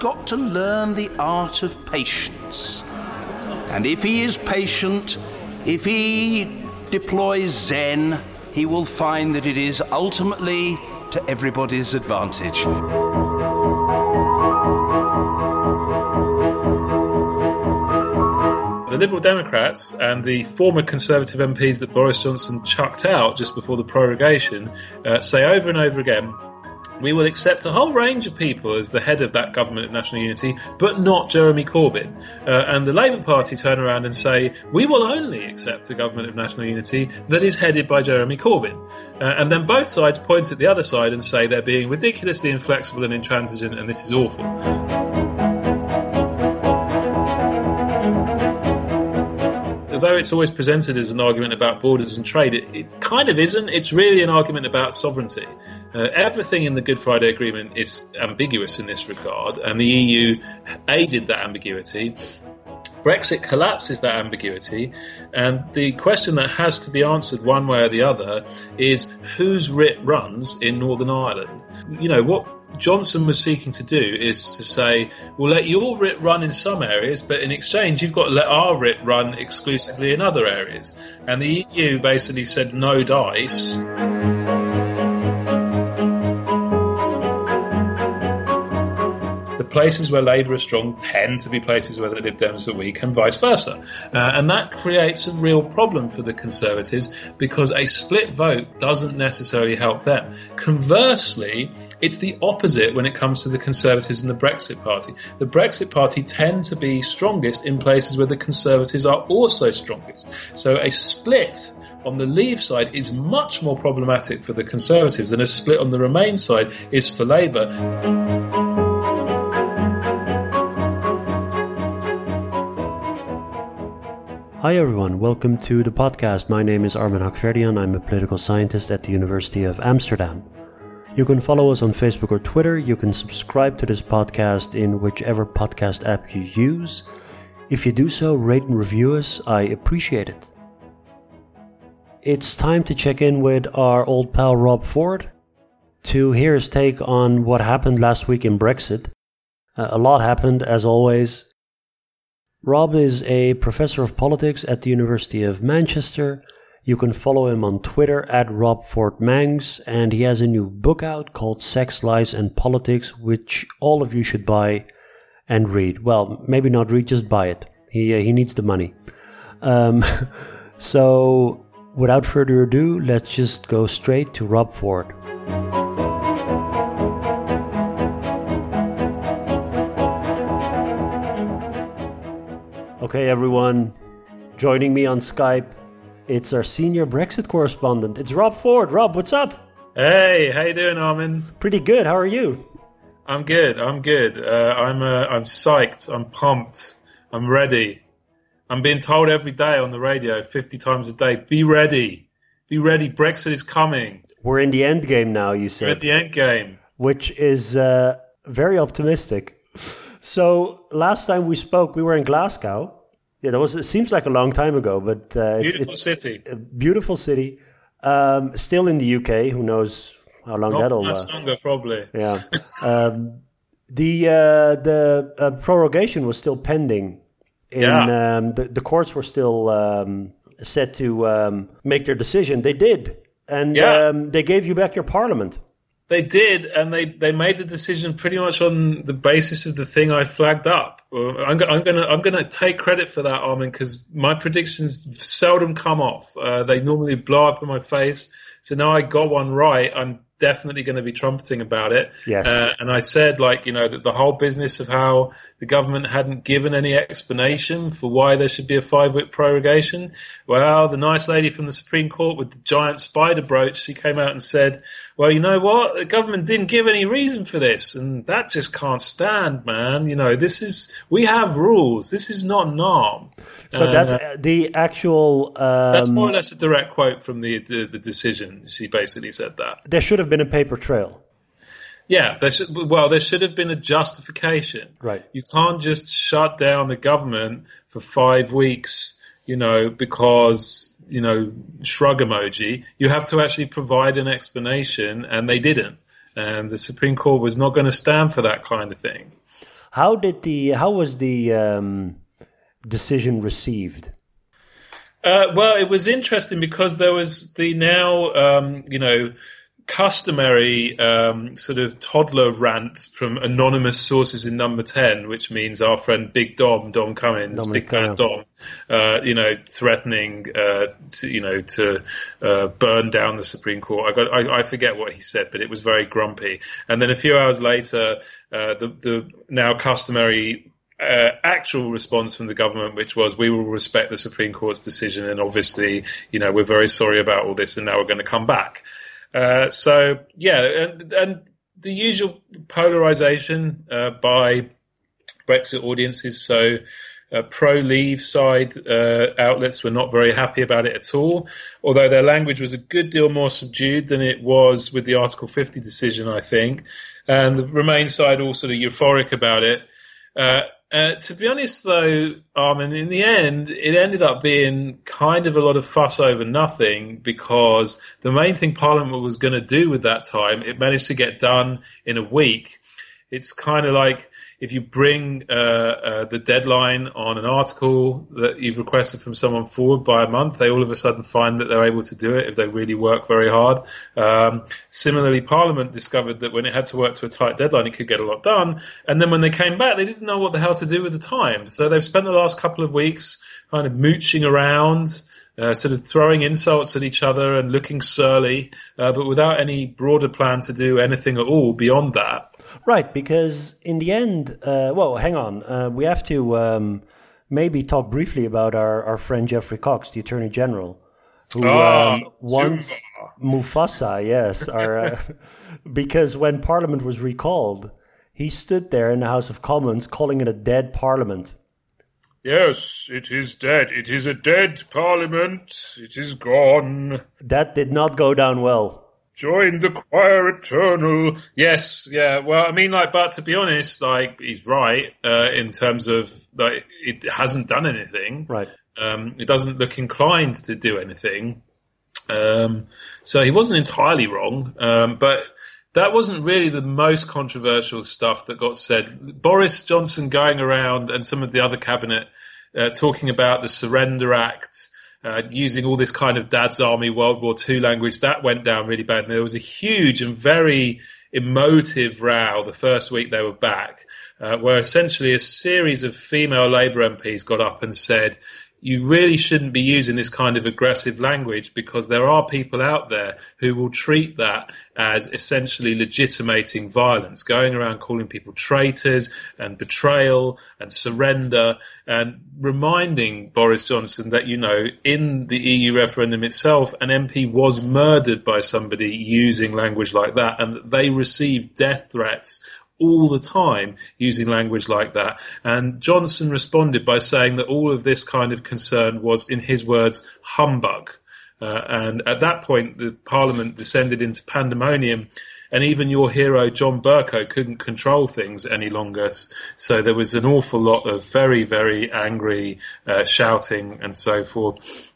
got to learn the art of patience. And if he is patient, if he deploys Zen, he will find that it is ultimately to everybody's advantage. The Liberal Democrats and the former Conservative MPs that Boris Johnson chucked out just before the prorogation uh, say over and over again we will accept a whole range of people as the head of that government of national unity, but not Jeremy Corbyn. Uh, and the Labour Party turn around and say, we will only accept a government of national unity that is headed by Jeremy Corbyn. Uh, and then both sides point at the other side and say they're being ridiculously inflexible and intransigent, and this is awful. Although it's always presented as an argument about borders and trade, it, it kind of isn't. It's really an argument about sovereignty. Uh, everything in the Good Friday Agreement is ambiguous in this regard, and the EU aided that ambiguity. Brexit collapses that ambiguity, and the question that has to be answered one way or the other is whose writ runs in Northern Ireland. You know, what Johnson was seeking to do is to say, we'll let your writ run in some areas, but in exchange, you've got to let our writ run exclusively in other areas. And the EU basically said, no dice. Places where Labour is strong tend to be places where the Lib Dems are weak, and vice versa. Uh, and that creates a real problem for the Conservatives because a split vote doesn't necessarily help them. Conversely, it's the opposite when it comes to the Conservatives and the Brexit Party. The Brexit Party tend to be strongest in places where the Conservatives are also strongest. So a split on the Leave side is much more problematic for the Conservatives than a split on the Remain side is for Labour. Hi everyone, welcome to the podcast. My name is Armen Hakhverdian. I'm a political scientist at the University of Amsterdam. You can follow us on Facebook or Twitter. You can subscribe to this podcast in whichever podcast app you use. If you do so, rate and review us. I appreciate it. It's time to check in with our old pal Rob Ford to hear his take on what happened last week in Brexit. Uh, a lot happened, as always. Rob is a professor of politics at the University of Manchester. You can follow him on Twitter at Rob Ford Mancs, and he has a new book out called Sex, Lies, and Politics, which all of you should buy and read. Well, maybe not read, just buy it. He, uh, he needs the money. Um, so, without further ado, let's just go straight to Rob Ford. Okay, everyone, joining me on Skype, it's our senior Brexit correspondent. It's Rob Ford. Rob, what's up? Hey, how you doing, Armen? Pretty good. How are you? I'm good. I'm good. Uh, I'm uh, I'm psyched. I'm pumped. I'm ready. I'm being told every day on the radio, 50 times a day, be ready. Be ready. Brexit is coming. We're in the end game now, you said. We're at the end game. Which is uh, very optimistic. So last time we spoke, we were in Glasgow. Yeah, that was. It seems like a long time ago, but uh, beautiful it's, it's city. beautiful city. Um, still in the UK. Who knows how long Not that'll last? Longer, probably. Yeah. um, the uh, the uh, prorogation was still pending. In, yeah. Um, the, the courts were still um, set to um, make their decision. They did, and yeah. Um, they gave you back your parliament. They did, and they, they made the decision pretty much on the basis of the thing I flagged up. I'm, I'm gonna I'm gonna take credit for that, Armen, because my predictions seldom come off. Uh, they normally blow up in my face. So now I got one right. I'm definitely going to be trumpeting about it. Yes. Uh, and I said, like, you know, that the whole business of how the government hadn't given any explanation for why there should be a five week prorogation. Well, the nice lady from the Supreme Court with the giant spider brooch, she came out and said, well, you know what? The government didn't give any reason for this. And that just can't stand, man. You know, this is, we have rules. This is not 'Nam. So uh, that's the actual. Um, that's more or less a direct quote from the, the, the decision. She basically said that. There should have been a paper trail. Yeah, there should, well, there should have been a justification. Right. You can't just shut down the government for five weeks, you know, because, you know, shrug emoji. You have to actually provide an explanation, and they didn't. And the Supreme Court was not going to stand for that kind of thing. How did the how was the um, decision received? Uh, well, it was interesting because there was the now, um, you know, customary um, sort of toddler rant from anonymous sources in number 10, which means our friend Big Dom, Dom Cummings, Dominic Big Man Dom, uh, you know, threatening, uh, to, you know, to uh, burn down the Supreme Court. I, got, I, I, forget what he said, but it was very grumpy. And then a few hours later, uh, the, the now customary uh, actual response from the government, which was, we will respect the Supreme Court's decision, and obviously, you know, we're very sorry about all this, and now we're going to come back. Uh, so, yeah, and, and, the usual polarization uh, by Brexit audiences. So, uh, pro leave side uh, outlets were not very happy about it at all, although their language was a good deal more subdued than it was with the Article 50 decision, I think. And the Remain side all sort of euphoric about it. Uh, to be honest, though, Armen, in the end, it ended up being kind of a lot of fuss over nothing because the main thing Parliament was going to do with that time, it managed to get done in a week. It's kind of like if you bring uh, uh, the deadline on an article that you've requested from someone forward by a month, they all of a sudden find that they're able to do it if they really work very hard. Um, similarly, Parliament discovered that when it had to work to a tight deadline, it could get a lot done. And then when they came back, they didn't know what the hell to do with the time. So they've spent the last couple of weeks kind of mooching around. Uh, sort of throwing insults at each other and looking surly, uh, but without any broader plan to do anything at all beyond that. Right, because in the end, uh, well, hang on, uh, we have to um, maybe talk briefly about our, our friend Geoffrey Cox, the Attorney General, who oh, um, wants Mufasa, yes, our, uh, because when Parliament was recalled, he stood there in the House of Commons calling it a dead Parliament. Yes, it is dead. It is a dead Parliament. It is gone. That did not go down well join the choir eternal. Yes, yeah. Well, I mean, like, but to be honest, like, he's right uh, in terms of like it hasn't done anything. Right. Um, it doesn't look inclined to do anything. Um, so he wasn't entirely wrong, um, but that wasn't really the most controversial stuff that got said. Boris Johnson going around and some of the other cabinet uh, talking about the Surrender Act uh, using all this kind of Dad's Army World War II language, that went down really bad. And there was a huge and very emotive row the first week they were back, uh, where essentially a series of female Labour MPs got up and said, you really shouldn't be using this kind of aggressive language because there are people out there who will treat that as essentially legitimating violence, going around calling people traitors and betrayal and surrender and reminding Boris Johnson that, you know, in the EU referendum itself, an MP was murdered by somebody using language like that and they received death threats all the time using language like that. And Johnson responded by saying that all of this kind of concern was, in his words, humbug. Uh, and at that point, the Parliament descended into pandemonium, and even your hero John Bercow couldn't control things any longer. So there was an awful lot of very, very angry uh, shouting and so forth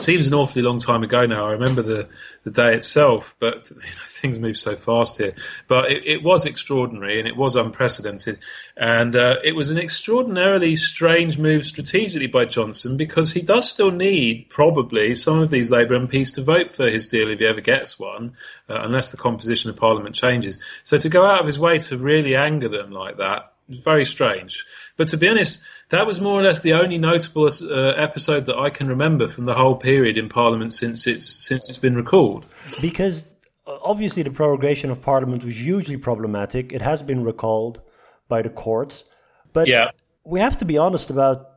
seems an awfully long time ago now. I remember the, the day itself, but you know, things move so fast here. But it, it, was extraordinary and it was unprecedented. And uh, it was an extraordinarily strange move strategically by Johnson because he does still need, probably, some of these Labour MPs to vote for his deal if he ever gets one, uh, unless the composition of Parliament changes. So to go out of his way to really anger them like that was very strange. But to be honest, that was more or less the only notable uh, episode that I can remember from the whole period in Parliament since it's since it's been recalled. Because uh, obviously the prorogation of Parliament was hugely problematic. It has been recalled by the courts, but yeah. we have to be honest about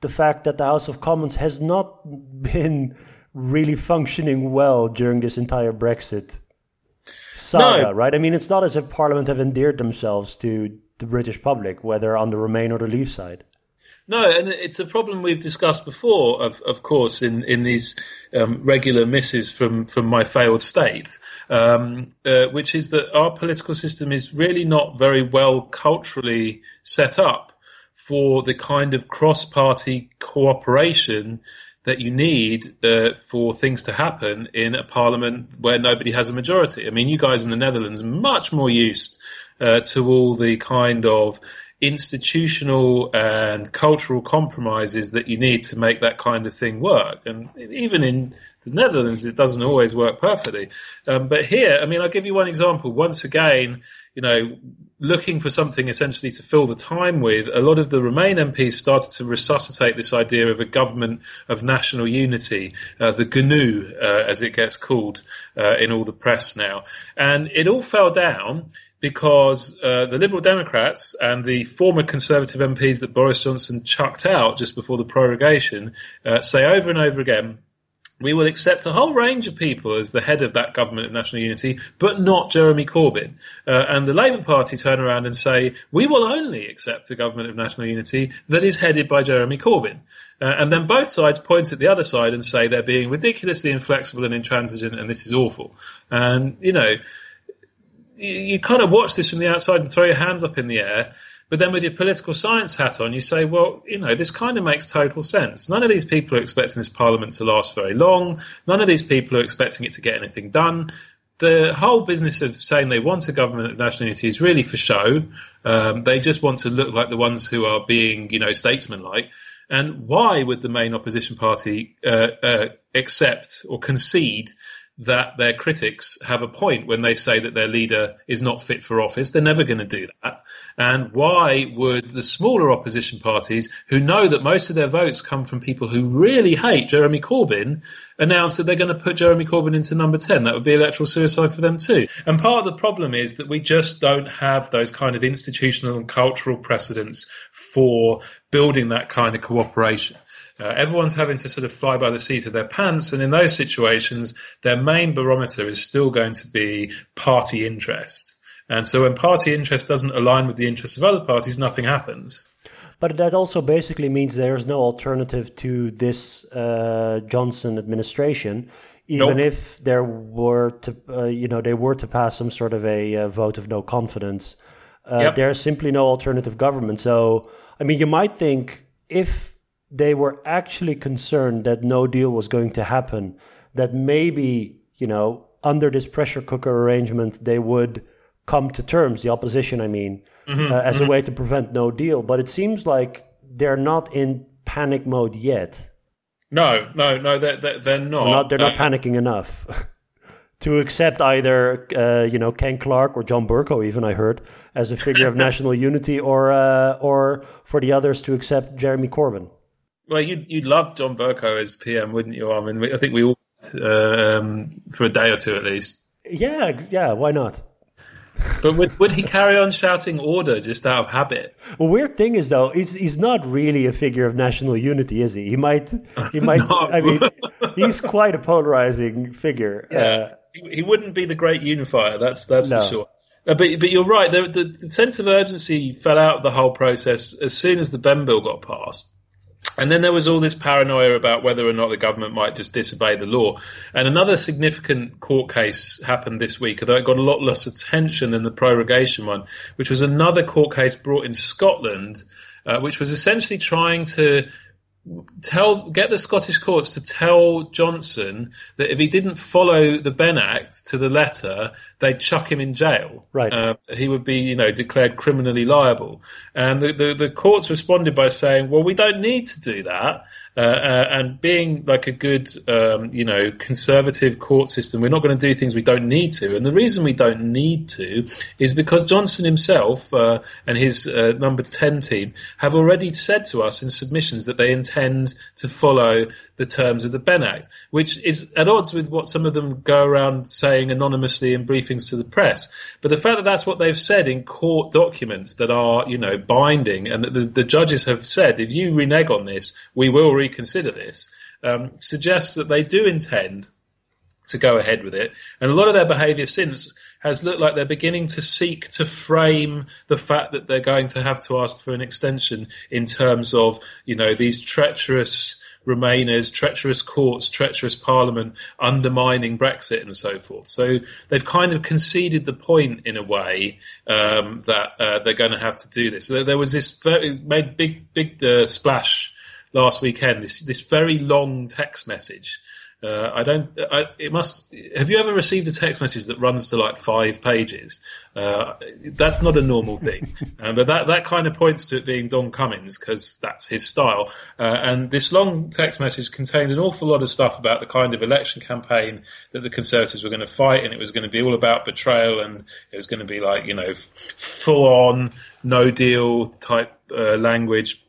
the fact that the House of Commons has not been really functioning well during this entire Brexit saga, no. right? I mean, it's not as if Parliament have endeared themselves to the British public, whether on the Remain or the Leave side. No, and it's a problem we've discussed before, of, of course, in, in these um, regular misses from, from my failed state, um, uh, which is that our political system is really not very well culturally set up for the kind of cross party cooperation that you need uh, for things to happen in a parliament where nobody has a majority. I mean, you guys in the Netherlands are much more used uh, to all the kind of institutional and cultural compromises that you need to make that kind of thing work. And even in the Netherlands, it doesn't always work perfectly. Um, but here, I mean, I'll give you one example. Once again, you know, looking for something essentially to fill the time with, a lot of the Remain MPs started to resuscitate this idea of a government of national unity, uh, the GNU, uh, as it gets called uh, in all the press now. And it all fell down because uh, the Liberal Democrats and the former Conservative MPs that Boris Johnson chucked out just before the prorogation uh, say over and over again we will accept a whole range of people as the head of that government of national unity, but not Jeremy Corbyn. Uh, and the Labour Party turn around and say, we will only accept a government of national unity that is headed by Jeremy Corbyn. Uh, and then both sides point at the other side and say they're being ridiculously inflexible and intransigent and this is awful. And, you know, you, you kind of watch this from the outside and throw your hands up in the air but then with your political science hat on, you say, well, you know, this kind of makes total sense. None of these people are expecting this parliament to last very long. None of these people are expecting it to get anything done. The whole business of saying they want a government of national unity is really for show. Um, they just want to look like the ones who are being, you know, statesmanlike. And why would the main opposition party uh, uh, accept or concede that their critics have a point when they say that their leader is not fit for office. They're never going to do that. And why would the smaller opposition parties, who know that most of their votes come from people who really hate Jeremy Corbyn, announce that they're going to put Jeremy Corbyn into number 10? That would be electoral suicide for them too. And part of the problem is that we just don't have those kind of institutional and cultural precedents for building that kind of cooperation. Uh, everyone's having to sort of fly by the seat of their pants, and in those situations, their main barometer is still going to be party interest. And so when party interest doesn't align with the interests of other parties, nothing happens. But that also basically means there's no alternative to this uh, Johnson administration, even nope. if there were to, uh, you know, they were to pass some sort of a uh, vote of no confidence. Uh, yep. There's simply no alternative government. So, I mean, you might think if they were actually concerned that no deal was going to happen, that maybe, you know, under this pressure cooker arrangement, they would come to terms, the opposition, I mean, mm-hmm, uh, as mm-hmm. a way to prevent no deal. But it seems like they're not in panic mode yet. No, no, no, they're, they're, they're not. not. They're not uh, panicking enough. to accept either uh, you know Ken Clarke or John Bercow, even I heard, as a figure of national unity, or uh, or for the others to accept Jeremy Corbyn. Well, you'd, you'd love John Bercow as PM, wouldn't you? I mean, I think we all, um, for a day or two at least. Yeah, yeah, why not? but would, would he carry on shouting order just out of habit? Well, weird thing is though, he's he's not really a figure of national unity, is he? He might he might. I mean, he's quite a polarizing figure. Yeah, uh, he, he, wouldn't be the great unifier. That's that's no. for sure. Uh, but but you're right. The, the, the sense of urgency fell out of the whole process as soon as the Benn bill got passed. And then there was all this paranoia about whether or not the government might just disobey the law. And another significant court case happened this week, although it got a lot less attention than the prorogation one, which was another court case brought in Scotland, uh, which was essentially trying to tell get the Scottish courts to tell Johnson that if he didn't follow the Benn Act to the letter, they'd chuck him in jail. Right. Uh, he would be, you know, declared criminally liable. And the, the, the courts responded by saying, well, we don't need to do that. Uh, uh, and being like a good, um, you know, conservative court system, we're not going to do things we don't need to. And the reason we don't need to is because Johnson himself uh, and his uh, number 10 team have already said to us in submissions that they intend to follow the terms of the Benn Act, which is at odds with what some of them go around saying anonymously in briefings to the press. But the fact that that's what they've said in court documents that are, you know, binding and that the, the judges have said, if you renege on this, we will reconsider this, um, suggests that they do intend to go ahead with it. And a lot of their behaviour since has looked like they're beginning to seek to frame the fact that they're going to have to ask for an extension in terms of, you know, these treacherous Remainers, treacherous courts, treacherous parliament, undermining Brexit and so forth. So they've kind of conceded the point in a way um, that uh, they're going to have to do this. So there was this very made big big uh, splash last weekend. This this very long text message. Uh, I don't. I, it must. Have you ever received a text message that runs to like five pages? Uh, that's not a normal thing, uh, but that that kind of points to it being Don Cummings because that's his style. Uh, and this long text message contained an awful lot of stuff about the kind of election campaign that the Conservatives were going to fight, and it was going to be all about betrayal, and it was going to be like you know full on no deal type uh, language.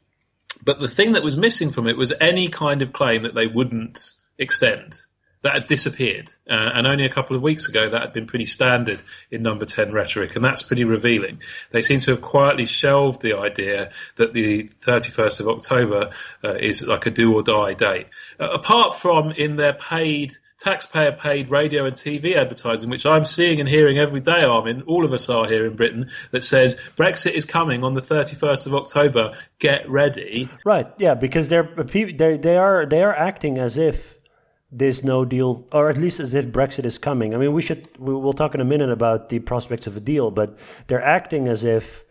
But the thing that was missing from it was any kind of claim that they wouldn't extend. That had disappeared, uh, and only a couple of weeks ago that had been pretty standard in number 10 rhetoric, and that's pretty revealing. They seem to have quietly shelved the idea that the 31st of October uh, is like a do or die date. Uh, apart from in their paid taxpayer paid radio and TV advertising, which I'm seeing and hearing every day, Armen, all of us are here in Britain, that says Brexit is coming on the 31st of October, get ready. Right, yeah, because they're, they're, they, are, they are acting as if there's no deal, or at least as if Brexit is coming. I mean, we should we will talk in a minute about the prospects of a deal, but they're acting as if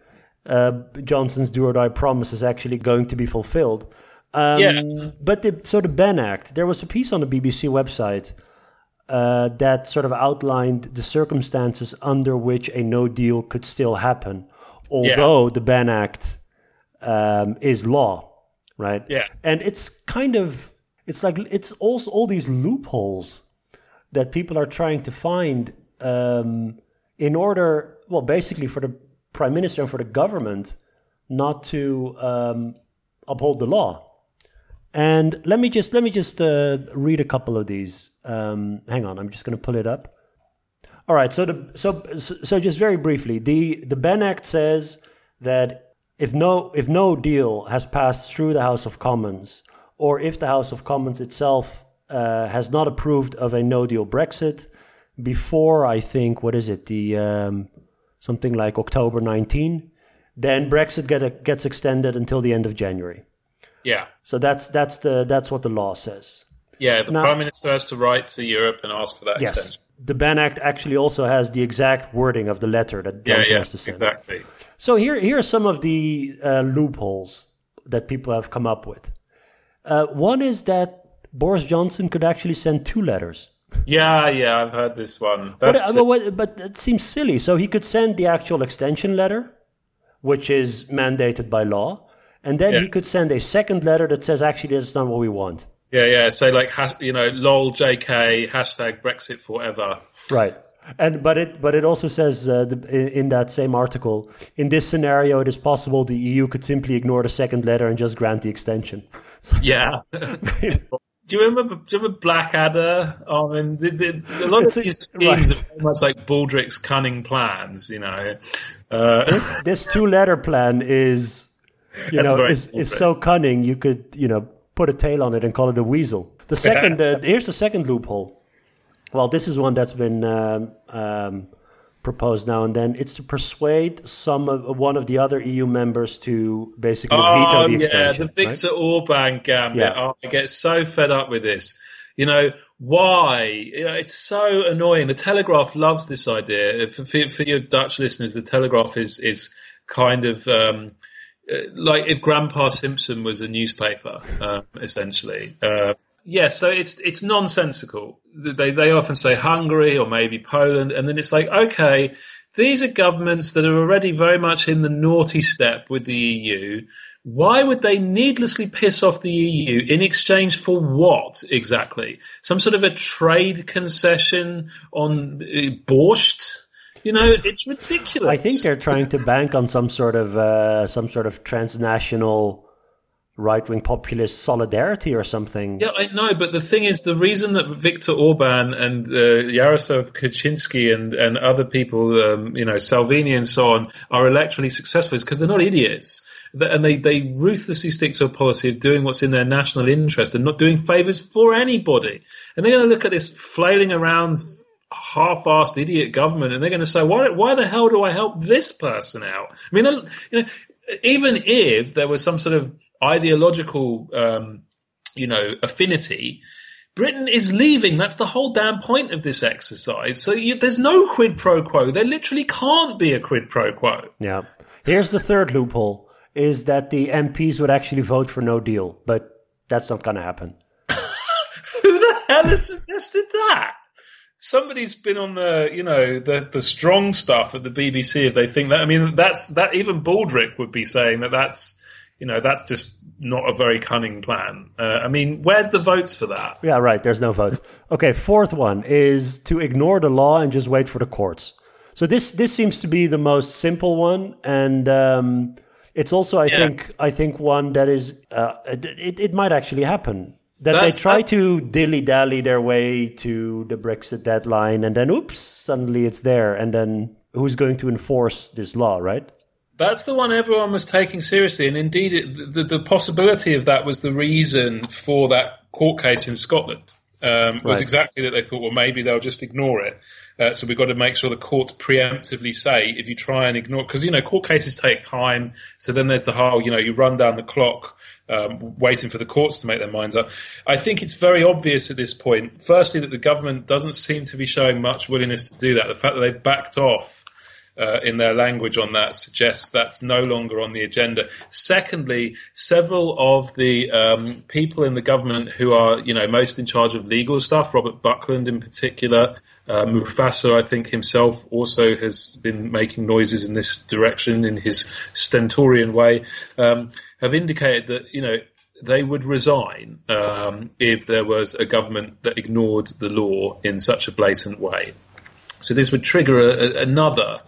uh, Johnson's do or die promise is actually going to be fulfilled. Um, yeah. But the, so the Benn Act, there was a piece on the BBC website uh, that sort of outlined the circumstances under which a no deal could still happen, although yeah. the Benn Act um, is law, right? Yeah. And it's kind of it's like it's also all these loopholes that people are trying to find um, in order, well, basically for the prime minister and for the government not to um, uphold the law. And let me just let me just uh, read a couple of these. Um, hang on, I'm just going to pull it up. All right, so the so so just very briefly, the the Benn Act says that if no if no deal has passed through the House of Commons or if the House of Commons itself uh, has not approved of a no deal Brexit before, I think, what is it, the um, something like October 19, then Brexit get, gets extended until the end of January. Yeah. So that's that's the that's what the law says. Yeah, the now, prime minister has to write to Europe and ask for that yes, extension. The Benn Act actually also has the exact wording of the letter that Johnson yeah, yeah, has to send. Exactly. So here here are some of the uh, loopholes that people have come up with. Uh, one is that Boris Johnson could actually send two letters. Yeah, yeah, I've heard this one. But, uh, but it seems silly. So he could send the actual extension letter, which is mandated by law, and then yeah. he could send a second letter that says, actually, that's not what we want. Yeah, yeah. So, like, you know, lol, JK, hashtag Brexit forever. Right. And but it but it also says uh, the, in that same article in this scenario it is possible the EU could simply ignore the second letter and just grant the extension. Yeah. do you remember? Do you remember Blackadder? I mean, the, the, a lot of these schemes right. are very much like Baldrick's cunning plans. You know, uh, this, this two-letter plan is, you know, is, is so cunning. You could, you know, put a tail on it and call it a weasel. The second, uh, here's the second loophole. Well, this is one that's been um, um, proposed now and then. It's to persuade some of one of the other EU members to basically oh, veto the yeah, extension. Yeah, the Viktor right? Orban gambit. Yeah. Oh, I get so fed up with this. You know why? You know, it's so annoying. The Telegraph loves this idea. For, for, for your Dutch listeners, the Telegraph is is kind of. Um, like if Grandpa Simpson was a newspaper, uh, essentially. Uh, yeah, so it's it's nonsensical. They they often say Hungary or maybe Poland, and then it's like, okay, these are governments that are already very much in the naughty step with the EU. Why would they needlessly piss off the EU in exchange for what exactly? Some sort of a trade concession on uh, borscht? You know, it's ridiculous. I think they're trying to bank on some sort of uh, some sort of transnational right wing populist solidarity or something. Yeah, I know, but the thing is, the reason that Viktor Orban and uh, Jaroslaw Kaczynski and, and other people, um, you know, Salvini and so on, are electorally successful is because they're not idiots. And they, they ruthlessly stick to a policy of doing what's in their national interest and not doing favours for anybody. And they're going to look at this flailing around half-assed idiot government and they're going to say, why, why the hell do I help this person out? I mean, you know, even if there was some sort of ideological, um, you know, affinity, Britain is leaving. That's the whole damn point of this exercise. So you, there's no quid pro quo. There literally can't be a quid pro quo. Yeah. Here's the third loophole: is that the MPs would actually vote for no deal, but that's not going to happen. Who the hell has suggested that? Somebody's been on the, you know, the the strong stuff at the BBC if they think that. I mean, that's that. Even Baldrick would be saying that that's, you know, that's just not a very cunning plan. Uh, I mean, where's the votes for that? Yeah, right. There's no votes. Okay, fourth one is to ignore the law and just wait for the courts. So this this seems to be the most simple one, and um, it's also, I yeah. think, I think one that is uh, it, it might actually happen that that's, they try to dilly dally their way to the Brexit deadline, and then oops, suddenly it's there, and then who's going to enforce this law, right? That's the one everyone was taking seriously, and indeed, it, the, the possibility of that was the reason for that court case in Scotland. Um, was right. exactly that they thought, well, maybe they'll just ignore it. Uh, so we've got to make sure the courts preemptively say if you try and ignore, because you know court cases take time. So then there's the whole, you know, you run down the clock, um, waiting for the courts to make their minds up. I think it's very obvious at this point. Firstly, that the government doesn't seem to be showing much willingness to do that. The fact that they've backed off uh, in their language on that suggests that's no longer on the agenda. Secondly, several of the um, people in the government who are, you know, most in charge of legal stuff, Robert Buckland in particular, uh, Mufasa, I think himself also has been making noises in this direction in his stentorian way, um, have indicated that, you know, they would resign um, if there was a government that ignored the law in such a blatant way. So this would trigger a, a, another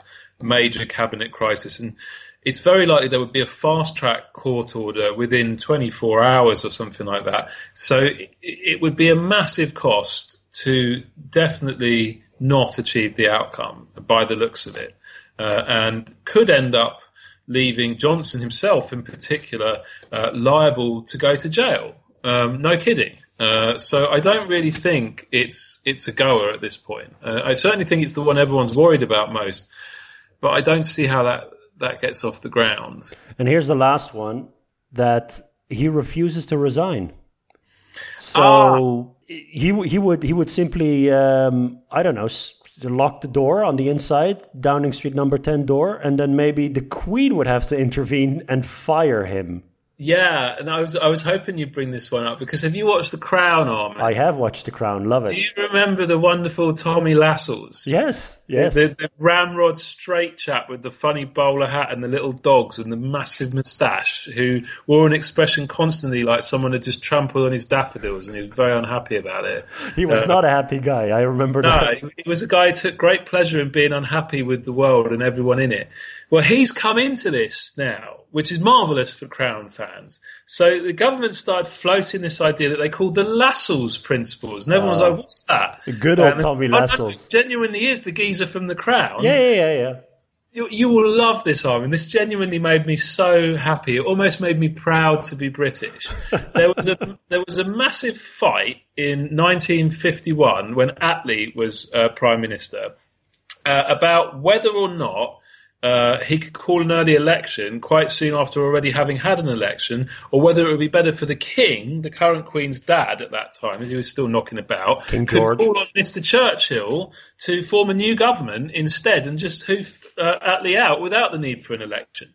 major cabinet crisis. And it's very likely there would be a fast track court order within 24 hours or something like that. So it, it would be a massive cost to definitely not achieve the outcome by the looks of it, uh, and could end up leaving Johnson himself, in particular, uh, liable to go to jail. Um, no kidding. Uh, so I don't really think it's it's a goer at this point. Uh, I certainly think it's the one everyone's worried about most, but I don't see how that that gets off the ground. And here's the last one that he refuses to resign. So ah he he would he would simply um, I don't know lock the door on the inside Downing Street number ten door, and then maybe the Queen would have to intervene and fire him. Yeah, and I was I was hoping you'd bring this one up because have you watched The Crown, Armen? I have watched The Crown, love it. Do you remember the wonderful Tommy Lascelles? Yes, yes. The, the, ramrod straight chap with the funny bowler hat and the little dogs and the massive moustache, who wore an expression constantly like someone had just trampled on his daffodils, and he was very unhappy about it. He was uh, not a happy guy. I remember no, that. He was a guy who took great pleasure in being unhappy with the world and everyone in it. Well, he's come into this now, which is marvellous for Crown fans. So the government started floating this idea that they called the Lascelles principles, and everyone was like, "What's that?" Good old Tommy Lascelles. Genuinely is the geezer from the Crown. Yeah, yeah, yeah, yeah. You, you will love this, Armen. This genuinely made me so happy. It almost made me proud to be British. there was a there was a massive fight in 1951 when Attlee was uh, prime minister uh, about whether or not uh, he could call an early election quite soon after already having had an election, or whether it would be better for the king, the current queen's dad at that time, as he was still knocking about, King George. call on Mr. Churchill to form a new government instead and just hoof uh, Attlee out without the need for an election.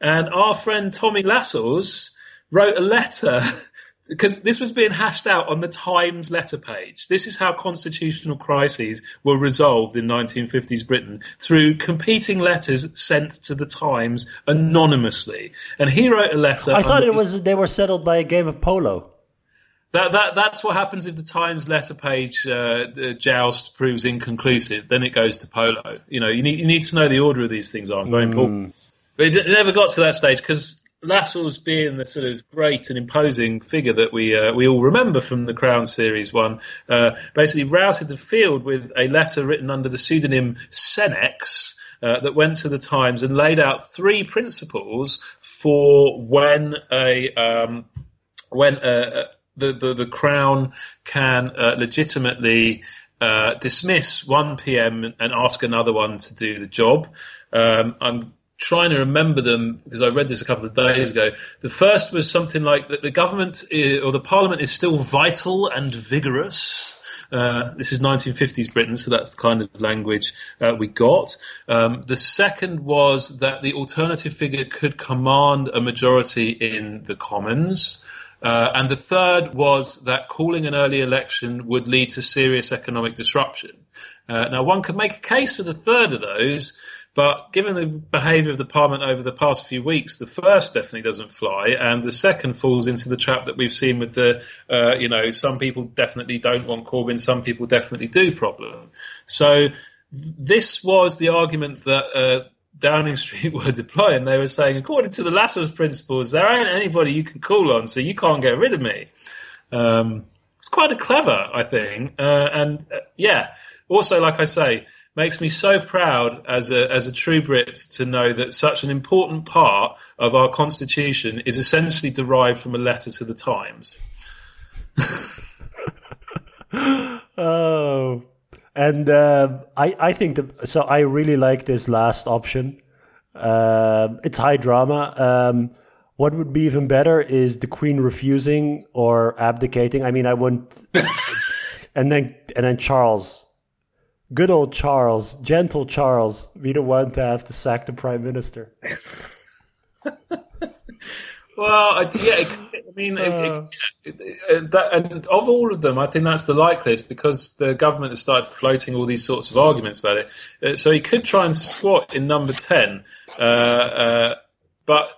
And our friend Tommy Lascelles wrote a letter because this was being hashed out on the Times letter page. This is how constitutional crises were resolved in 1950s Britain through competing letters sent to the Times anonymously. And he wrote a letter. I thought it was they were settled by a game of polo. That, that that's what happens if the Times letter page uh, the joust proves inconclusive. Then it goes to polo. You know, you need you need to know the order of these things are very mm. important. But it, it never got to that stage because Lascelles being the sort of great and imposing figure that we uh, we all remember from the Crown Series one, uh, basically routed the field with a letter written under the pseudonym Senex uh, that went to the Times and laid out three principles for when a um, when uh, uh, the, the, the Crown can uh, legitimately dismiss one PM and ask another one to do the job. Um, I'm trying to remember them because I read this a couple of days ago. The first was something like that the government is, or the parliament is still vital and vigorous. Uh, this is 1950s Britain, so that's the kind of language uh, we got. Um, the second was that the alternative figure could command a majority in the Commons. Uh, and the third was that calling an early election would lead to serious economic disruption. Uh, now, one could make a case for the third of those, but given the behaviour of the Parliament over the past few weeks, the first definitely doesn't fly, and the second falls into the trap that we've seen with the, uh, you know, some people definitely don't want Corbyn, some people definitely do problem. So this was the argument that uh, Downing Street were deploying. They were saying, according to the Lascelles principles, there ain't anybody you can call on, so you can't get rid of me. Um, it's quite a clever, I think, uh, and uh, yeah. Also, like I say, makes me so proud as a as a true Brit to know that such an important part of our constitution is essentially derived from a letter to the Times. oh, and uh, I I think the, so. I really like this last option. Uh, it's high drama. Um, what would be even better is the Queen refusing or abdicating. I mean, I wouldn't. and then and then Charles good old Charles, gentle Charles, be the one to have to sack the prime minister. well, yeah, I mean, uh, it, it, that, and of all of them, I think that's the likeliest because the government has started floating all these sorts of arguments about it. Uh, so he could try and squat in number ten, uh, uh but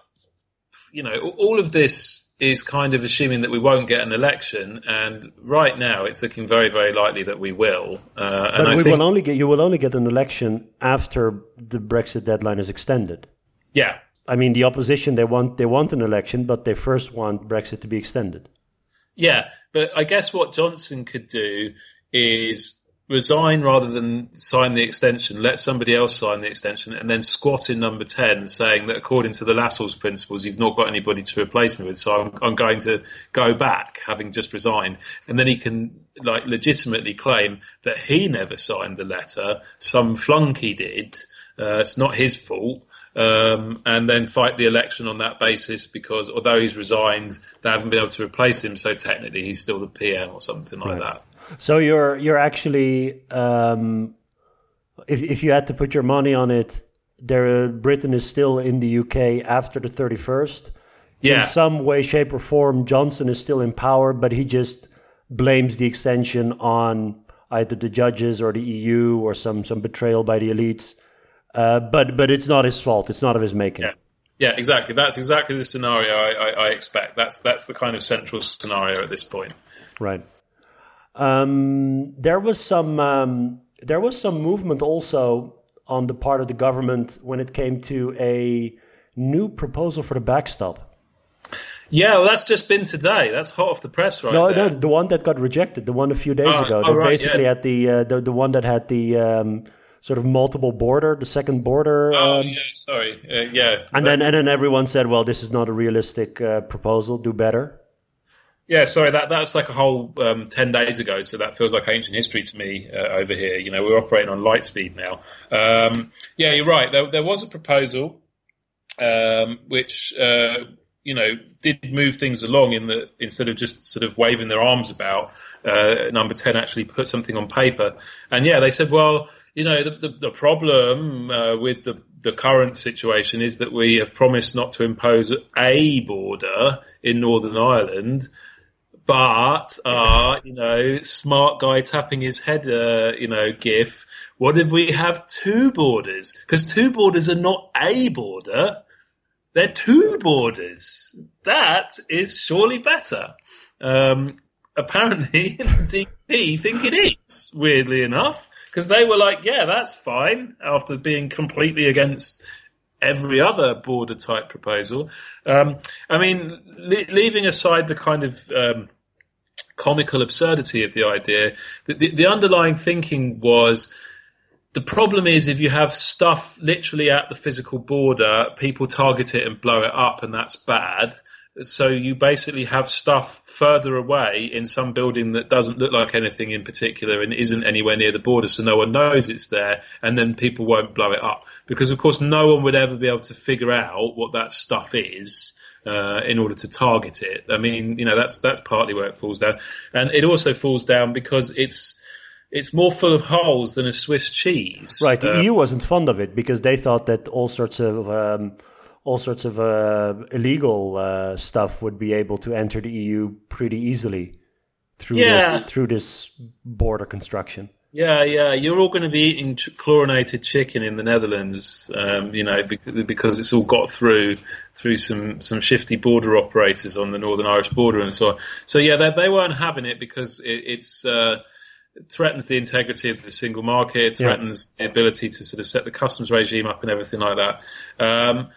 you know, all of this is kind of assuming that we won't get an election, and right now it's looking very, very likely that we will. Uh, but we think, will only get you will only get an election after the Brexit deadline is extended. Yeah, I mean the opposition they want they want an election, but they first want Brexit to be extended. Yeah, but I guess what Johnson could do is resign rather than sign the extension, let somebody else sign the extension, and then squat in number 10 saying that according to the Lascelles principles, you've not got anybody to replace me with, so I'm, I'm going to go back, having just resigned. And then he can like legitimately claim that he never signed the letter, some flunky did, uh, it's not his fault. Um, and then fight the election on that basis because although he's resigned, they haven't been able to replace him, so technically he's still the PM or something like right. that. So you're you're actually um, if if you had to put your money on it, there Britain is still in the UK after the thirty first. Yeah. In some way, shape, or form, Johnson is still in power, but he just blames the extension on either the judges or the EU or some some betrayal by the elites. Uh, but but it's not his fault. It's not of his making. Yeah. Yeah, exactly. That's exactly the scenario I, I, I expect. That's that's the kind of central scenario at this point. Right. Um, there was some um, there was some movement also on the part of the government when it came to a new proposal for the backstop. Yeah, well, that's just been today. That's hot off the press, right? No, there. no, the one that got rejected, the one a few days oh, ago. Oh, right, basically yeah. at the, uh, the the one that had the um, sort of multiple border, the second border. Oh um, yeah, sorry, uh, yeah. And then and then everyone said, well, this is not a realistic uh, proposal. Do better. Yeah, sorry, that that's like a whole um, ten days ago, so that feels like ancient history to me uh, over here. You know, we're operating on light speed now. Um, yeah, you're right. There, there was a proposal um, which uh, you know did move things along in that instead of just sort of waving their arms about, uh, number ten actually put something on paper. And yeah, they said, well, you know, the the, the problem uh, with the the current situation is that we have promised not to impose a border in Northern Ireland but uh, you know, smart guy tapping his head, uh, you know, gif. What if we have two borders? Because two borders are not a border; they're two borders. That is surely better. Um, apparently, DP think it is. Weirdly enough, because they were like, "Yeah, that's fine," after being completely against every other border type proposal. Um, I mean, leaving aside the kind of um, comical absurdity of the idea. The, the, the underlying thinking was the problem is if you have stuff literally at the physical border, people target it and blow it up, and that's bad. So you basically have stuff further away in some building that doesn't look like anything in particular and isn't anywhere near the border, so no one knows it's there, and then people won't blow it up because, of course, no one would ever be able to figure out what that stuff is uh, in order to target it. I mean, you know, that's that's partly where it falls down, and it also falls down because it's it's more full of holes than a Swiss cheese. Right. The uh, EU wasn't fond of it because they thought that all sorts of um, all sorts of uh, illegal uh, stuff would be able to enter the EU pretty easily through yeah. this through this border construction. Yeah, yeah, you're all going to be eating chlorinated chicken in the Netherlands, um, you know, because it's all got through through some some shifty border operators on the Northern Irish border and so on. So yeah, they, they weren't having it because it, it's. Uh, it threatens the integrity of the single market, threatens yeah. the ability to sort of set the customs regime up and everything like that. Um,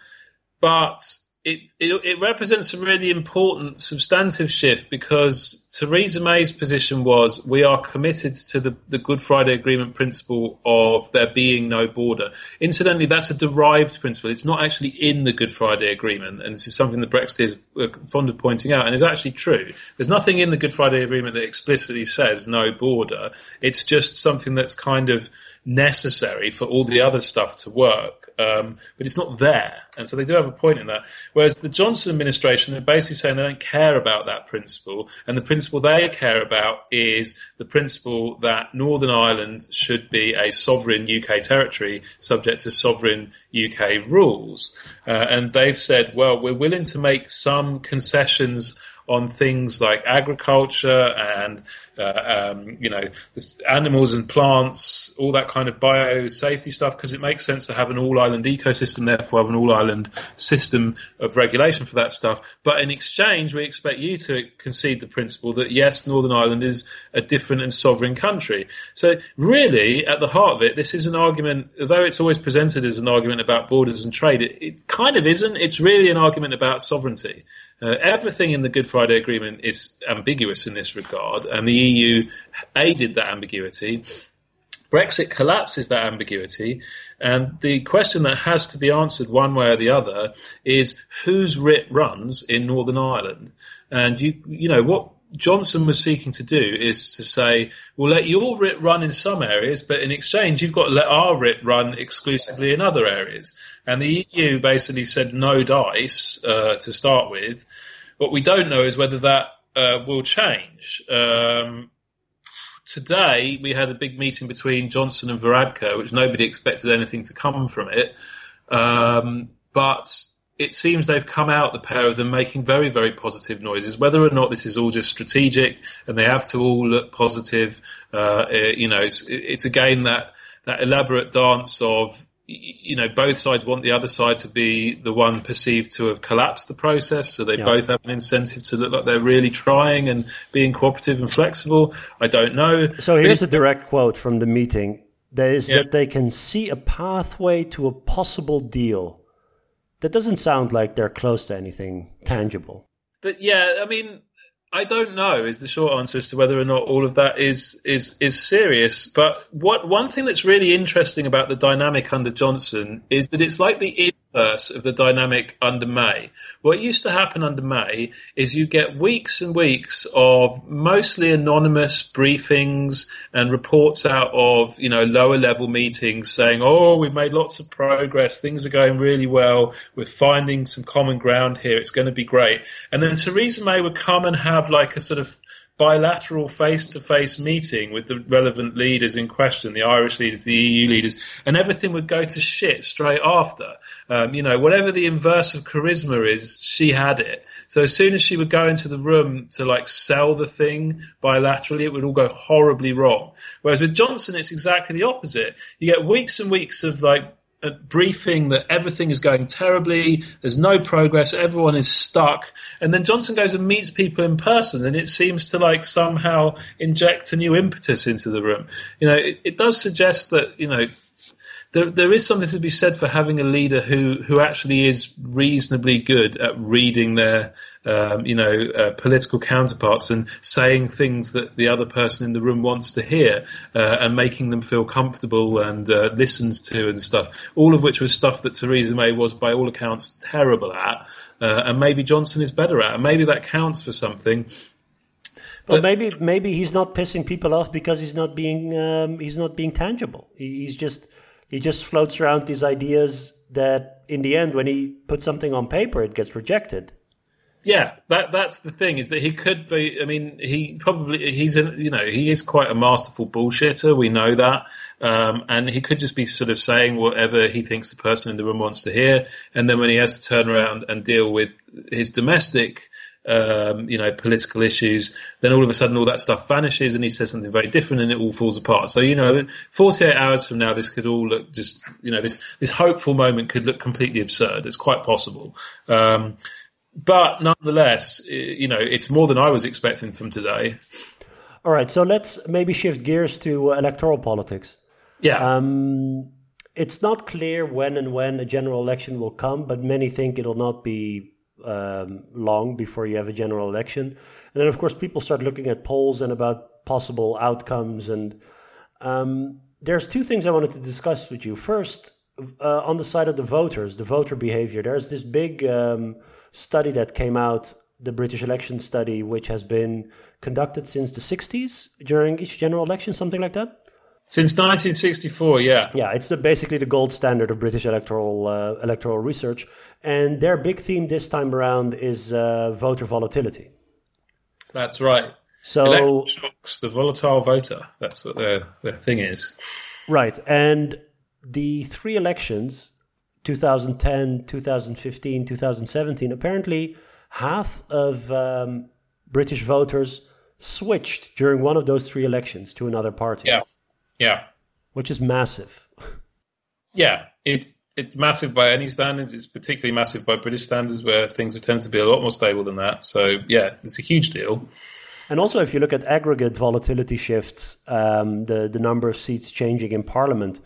but it, it, it represents a really important substantive shift because Theresa May's position was we are committed to the, the Good Friday Agreement principle of there being no border. Incidentally, that's a derived principle. It's not actually in the Good Friday Agreement, and this is something that Brexiteers are uh, fond of pointing out, and is actually true. There's nothing in the Good Friday Agreement that explicitly says no border. It's just something that's kind of necessary for all the other stuff to work um, but it's not there. And so they do have a point in that. Whereas the Johnson administration are basically saying they don't care about that principle, and the principle they care about is the principle that Northern Ireland should be a sovereign UK territory subject to sovereign UK rules. Uh, and they've said, well, we're willing to make some concessions on things like agriculture and uh, um, you know animals and plants, all that kind of biosafety stuff, because it makes sense to have an all island ecosystem, therefore have an all island system of regulation for that stuff. But in exchange, we expect you to concede the principle that yes, Northern Ireland is a different and sovereign country. So really, at the heart of it, this is an argument, though it's always presented as an argument about borders and trade. It, it kind of isn't. It's really an argument about sovereignty. Uh, everything in the Good Friday Agreement is ambiguous in this regard, and the EU aided that ambiguity. Brexit collapses that ambiguity, and the question that has to be answered one way or the other is whose writ runs in Northern Ireland. And you, you know, what Johnson was seeking to do is to say, we'll let your writ run in some areas, but in exchange, you've got to let our writ run exclusively in other areas. And the EU basically said no dice uh, to start with. What we don't know is whether that uh, will change. Um, today, we had a big meeting between Johnson and Varadkar, which nobody expected anything to come from it. Um, but it seems they've come out, the pair of them, making very, very positive noises. Whether or not this is all just strategic and they have to all look positive, uh, you know, it's, it's again that, that elaborate dance of, you know, both sides want the other side to be the one perceived to have collapsed the process. So they yeah. both have an incentive to look like they're really trying and being cooperative and flexible. I don't know. So here's a direct quote from the meeting. There is yeah. that they can see a pathway to a possible deal that doesn't sound like they're close to anything tangible. But yeah, I mean, I don't know is the short answer as to whether or not all of that is is is serious. But what one thing that's really interesting about the dynamic under Johnson is that it's like the inverse of the dynamic under May. What used to happen under May is you get weeks and weeks of mostly anonymous briefings and reports out of, you know, lower level meetings saying, oh, we've made lots of progress, things are going really well, we're finding some common ground here, it's going to be great. And then Theresa May would come and have like a sort of bilateral face-to-face meeting with the relevant leaders in question, the Irish leaders, the EU leaders, and everything would go to shit straight after. Um, you know, whatever the inverse of charisma is, she had it. So as soon as she would go into the room to like sell the thing bilaterally, it would all go horribly wrong. Whereas with Johnson, it's exactly the opposite. You get weeks and weeks of like a briefing that everything is going terribly, there's no progress, everyone is stuck, and then Johnson goes and meets people in person, and it seems to like somehow inject a new impetus into the room. You know, it, it does suggest that you know there there is something to be said for having a leader who who actually is reasonably good at reading their um, you know uh, political counterparts and saying things that the other person in the room wants to hear uh, and making them feel comfortable and uh, listened to and stuff. All of which was stuff that Theresa May was by all accounts terrible at. Uh, and maybe Johnson is better at, and maybe that counts for something. But maybe maybe he's not pissing people off because he's not being um, he's not being tangible. He's just he just floats around these ideas that in the end when he puts something on paper it gets rejected Yeah, that that's the thing is that he could be. I mean, he probably he's a, you know he is quite a masterful bullshitter. We know that, um, and he could just be sort of saying whatever he thinks the person in the room wants to hear, and then when he has to turn around and deal with his domestic. Um, you know, political issues, then all of a sudden all that stuff vanishes and he says something very different and it all falls apart. So, you know, 48 hours from now, this could all look just, you know, this, this hopeful moment could look completely absurd. It's quite possible. Um, but nonetheless, you know, it's more than I was expecting from today. All right, so let's maybe shift gears to uh, electoral politics. Yeah. Um, it's not clear when and when a general election will come, but many think it'll not be um, long before you have a general election. And then, of course, people start looking at polls and about possible outcomes. And um, there's two things I wanted to discuss with you. First, uh, on the side of the voters, the voter behavior, there's this big um, study that came out, the British election study, which has been conducted since the 60s during each general election, something like that? Since 1964, yeah. Yeah, it's the, basically the gold standard of British electoral uh, electoral research. And their big theme this time around is uh, voter volatility. That's right. So shocks, the volatile voter. That's what their their thing is. Right, and the three elections 2010, 2015, 2017, apparently half of um, British voters switched during one of those three elections to another party. Yeah, yeah, which is massive. yeah, it's it's massive by any standards. It's particularly massive by British standards, where things tend to be a lot more stable than that. So yeah, it's a huge deal. And also, if you look at aggregate volatility shifts, um, the the number of seats changing in Parliament.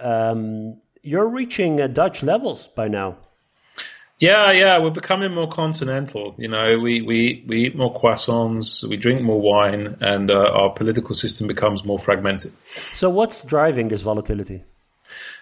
Um, you're reaching uh, Dutch levels by now. Yeah, yeah, we're becoming more continental. You know, we, we, we eat more croissants, we drink more wine, and uh, our political system becomes more fragmented. So, what's driving this volatility?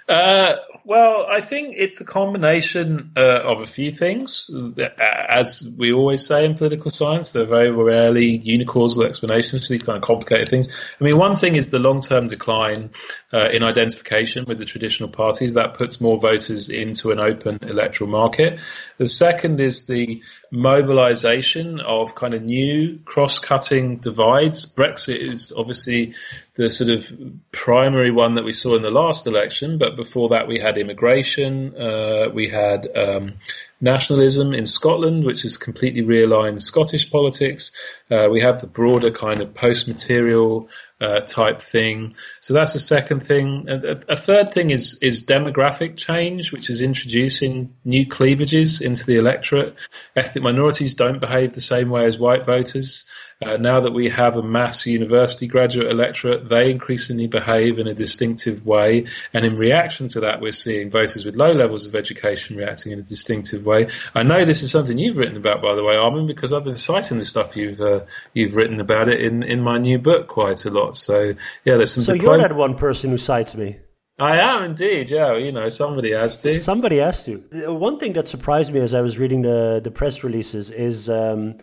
Uh, well, I think it's a combination uh, of a few things. As we always say in political science, there are very rarely unicausal explanations for these kind of complicated things. I mean, one thing is the long-term decline uh, in identification with the traditional parties. That puts more voters into an open electoral market. The second is the mobilization of kind of new cross-cutting divides. Brexit is obviously the sort of primary one that we saw in the last election, but before that we had immigration, uh, we had um, nationalism in Scotland, which has completely realigned Scottish politics. Uh, we have the broader kind of post-material uh, type thing. So that's a second thing. A, a, third thing is is demographic change, which is introducing new cleavages into the electorate. Ethnic minorities don't behave the same way as white voters. Uh, now that we have a mass university graduate electorate, they increasingly behave in a distinctive way. And in reaction to that, we're seeing voters with low levels of education reacting in a distinctive way. I know this is something you've written about, by the way, Armen, because I've been citing the stuff you've uh, you've written about it in, in my new book quite a lot. So yeah, there's some. So you're that one person who cites me. I am indeed, yeah. You know, somebody has to. Somebody has to. Uh, one thing that surprised me as I was reading the the press releases is um,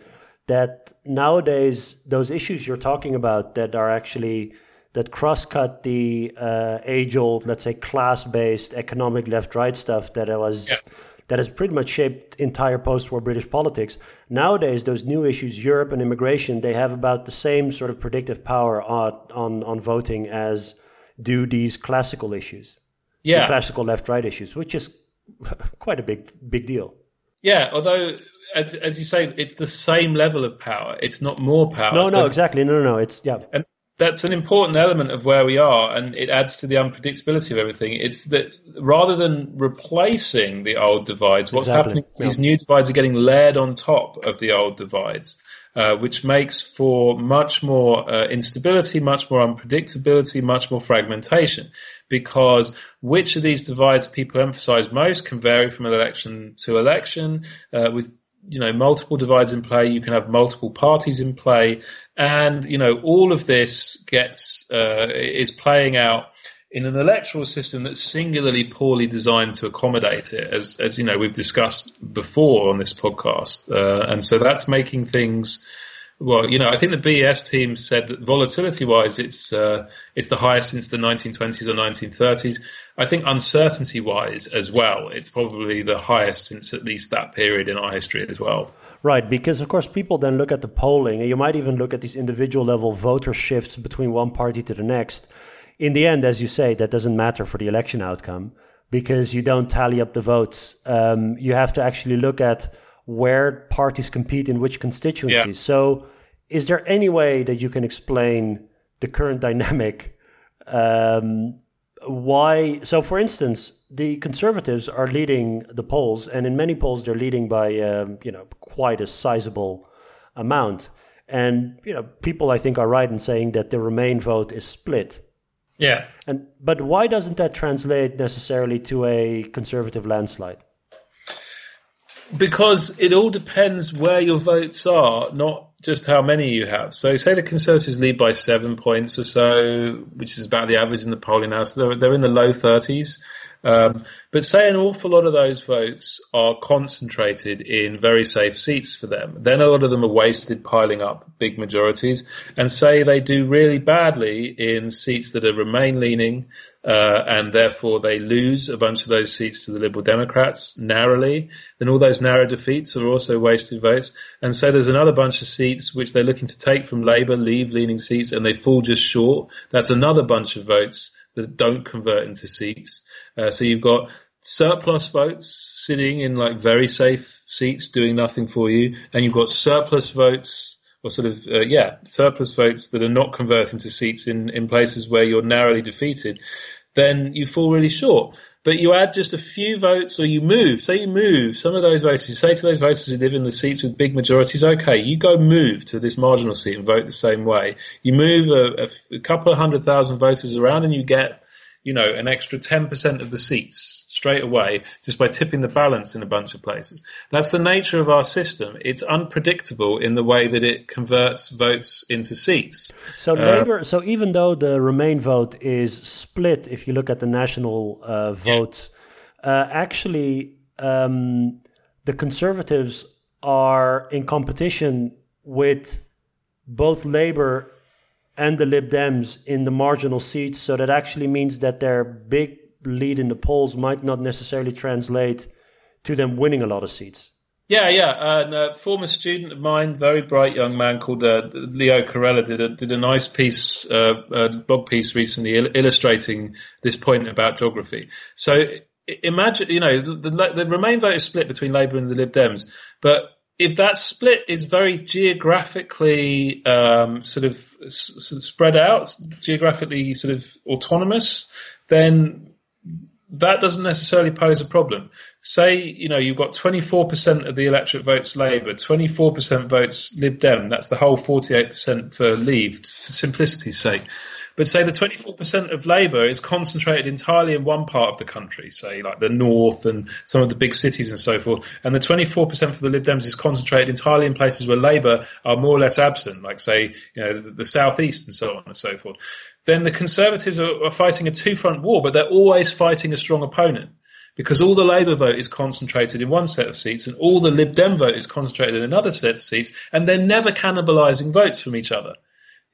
that nowadays those issues you're talking about that are actually that cross-cut the uh, age-old, let's say, class-based economic left-right stuff that I was yeah. That has pretty much shaped entire post-war British politics. Nowadays, those new issues, Europe and immigration, they have about the same sort of predictive power on on, on voting as do these classical issues, yeah, the classical left-right issues, which is quite a big big deal. Yeah, although as as you say, it's the same level of power. It's not more power. No, so, no, exactly. No, no, no. It's yeah. And that's an important element of where we are, and it adds to the unpredictability of everything. It's that rather than replacing the old divides, what's exactly. happening? Yeah. These new divides are getting layered on top of the old divides. Uh, which makes for much more uh, instability, much more unpredictability, much more fragmentation. Because which of these divides people emphasize most can vary from election to election. Uh, with you know multiple divides in play, you can have multiple parties in play, and you know all of this gets uh, is playing out in an electoral system that's singularly poorly designed to accommodate it, as, as you know we've discussed before on this podcast, uh, and so that's making things well, you know, I think the BES team said that volatility-wise, it's uh, it's the highest since the 1920s or 1930s. I think uncertainty-wise as well, it's probably the highest since at least that period in our history as well. Right, because of course people then look at the polling, and you might even look at these individual level voter shifts between one party to the next. In the end, as you say, that doesn't matter for the election outcome because you don't tally up the votes. Um, you have to actually look at where parties compete in which constituencies. Yeah. So, is there any way that you can explain the current dynamic? Um, why? So, for instance, the conservatives are leading the polls, and in many polls, they're leading by um, you know quite a sizable amount. And you know, people I think are right in saying that the Remain vote is split. Yeah. And but why doesn't that translate necessarily to a conservative landslide? Because it all depends where your votes are, not just how many you have. So, say the Conservatives lead by seven points or so, which is about the average in the polling now. So they're, they're in the low 30s. Um, but say an awful lot of those votes are concentrated in very safe seats for them. Then a lot of them are wasted piling up big majorities. And say they do really badly in seats that are Remain leaning, uh, and therefore they lose a bunch of those seats to the Liberal Democrats narrowly. Then all those narrow defeats are also wasted votes. And so there's another bunch of seats which they're looking to take from Labour, leave leaning seats, and they fall just short. That's another bunch of votes that don't convert into seats. Uh, so you've got surplus votes sitting in like very safe seats doing nothing for you, and you've got surplus votes or sort of uh, yeah surplus votes that are not converting to seats in in places where you're narrowly defeated. Then you fall really short. But you add just a few votes or you move. Say you move some of those voters. You say to those voters who live in the seats with big majorities, okay, you go move to this marginal seat and vote the same way. You move a, a, a couple of hundred thousand voters around and you get you know, an extra 10% of the seats straight away just by tipping the balance in a bunch of places. That's the nature of our system. It's unpredictable in the way that it converts votes into seats. So uh, Labour, so even though the Remain vote is split, if you look at the national uh, uh, actually um, the Conservatives are in competition with both Labour and the Lib Dems in the marginal seats. So that actually means that their big lead in the polls might not necessarily translate to them winning a lot of seats. Yeah, yeah. And a former student of mine, very bright young man called uh, Leo Carella, did a did a nice piece, uh, a blog piece recently, il- illustrating this point about geography. So imagine, you know, the, the Remain vote is split between Labour and the Lib Dems, but if that split is very geographically um, sort, of, s- spread out, geographically sort of autonomous, then that doesn't necessarily pose a problem. Say, you know, you've got 24% of the electorate votes Labour, 24% votes Lib Dem, that's the whole 48% for Leave, for simplicity's sake. But say the 24% of labour is concentrated entirely in one part of the country, say like the north and some of the big cities and so forth. And the 24% for the Lib Dems is concentrated entirely in places where labour are more or less absent, like say, you know, the, the southeast and so on and so forth. Then the Conservatives are, are fighting a two front war, but they're always fighting a strong opponent because all the Labour vote is concentrated in one set of seats and all the Lib Dem vote is concentrated in another set of seats, and they're never cannibalising votes from each other.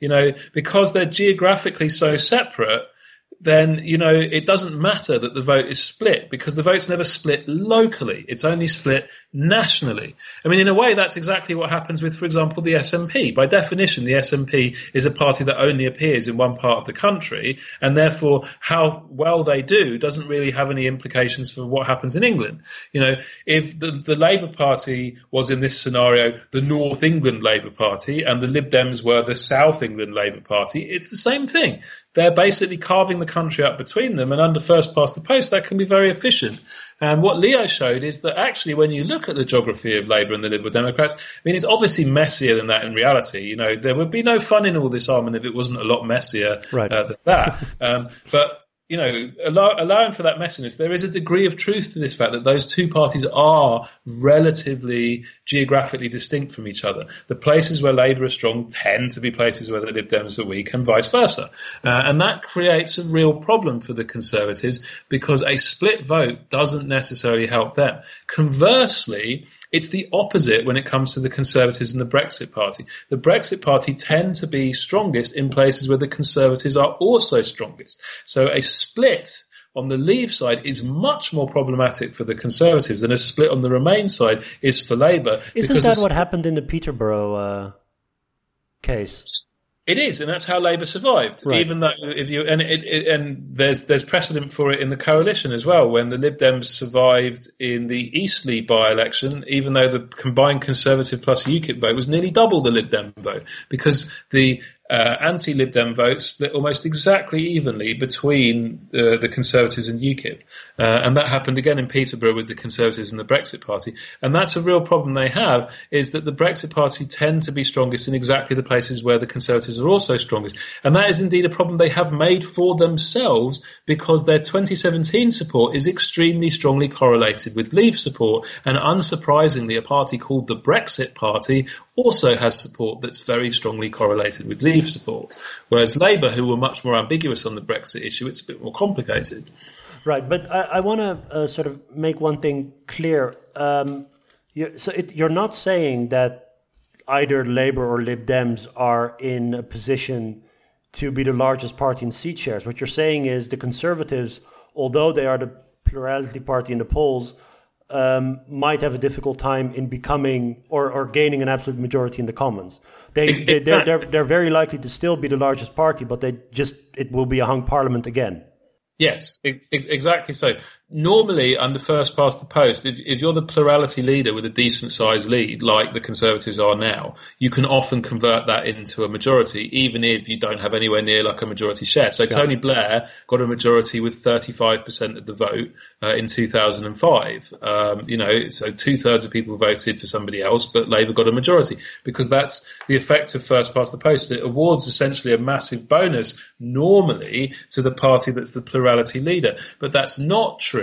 You know, because they're geographically so separate, then you know it doesn't matter that the vote is split because the vote's never split locally; it's only split nationally. I mean, in a way, that's exactly what happens with, for example, the SNP. By definition, the SNP is a party that only appears in one part of the country, and therefore, how well they do doesn't really have any implications for what happens in England. You know, if the, the Labour Party was in this scenario the North England Labour Party and the Lib Dems were the South England Labour Party, it's the same thing they're basically carving the country up between them, and under first past the post, that can be very efficient. And what Leo showed is that actually, when you look at the geography of Labour and the Liberal Democrats, I mean, it's obviously messier than that in reality. You know, there would be no fun in all this argument if it wasn't a lot messier right. uh, than that. um, but you know, allow, allowing for that messiness, there is a degree of truth to this fact that those two parties are relatively geographically distinct from each other. The places where Labour is strong tend to be places where the Lib Dems are weak, and vice versa. Uh, and that creates a real problem for the Conservatives because a split vote doesn't necessarily help them. Conversely, it's the opposite when it comes to the Conservatives and the Brexit Party. The Brexit Party tend to be strongest in places where the Conservatives are also strongest. So a split on the Leave side is much more problematic for the Conservatives than a split on the Remain side is for Labour. Isn't that what happened in the Peterborough uh, case? It is, and that's how Labour survived. Right. Even though, if you and it, it, and there's there's precedent for it in the coalition as well. When the Lib Dems survived in the Eastleigh by-election, even though the combined Conservative plus UKIP vote was nearly double the Lib Dem vote, because the uh, anti-Lib Dem vote split almost exactly evenly between uh, the Conservatives and UKIP. Uh, and that happened again in Peterborough with the Conservatives and the Brexit Party. And that's a real problem they have, is that the Brexit Party tend to be strongest in exactly the places where the Conservatives are also strongest. And that is indeed a problem they have made for themselves because their 2017 support is extremely strongly correlated with Leave support. And unsurprisingly, a party called the Brexit Party also has support that's very strongly correlated with Leave support. Whereas Labour, who were much more ambiguous on the Brexit issue, it's a bit more complicated. Right, but I, I want to uh, sort of make one thing clear. Um, you, so it, you're not saying that either Labour or Lib Dems are in a position to be the largest party in seat shares. What you're saying is the Conservatives, although they are the plurality party in the polls, um, might have a difficult time in becoming or, or gaining an absolute majority in the Commons. They, Exactly. they, they're, they're, they're very likely to still be the largest party, but they just it will be a hung parliament again. Yes, ex- ex- exactly so. Normally, under first past the post, if, if you're the plurality leader with a decent sized lead, like the Conservatives are now, you can often convert that into a majority, even if you don't have anywhere near like a majority share. So Tony Blair got a majority with 35% of the vote uh, in 2005. Um, you know, so two thirds of people voted for somebody else, but Labour got a majority because that's the effect of first past the post. It awards essentially a massive bonus normally to the party that's the plurality leader, but that's not true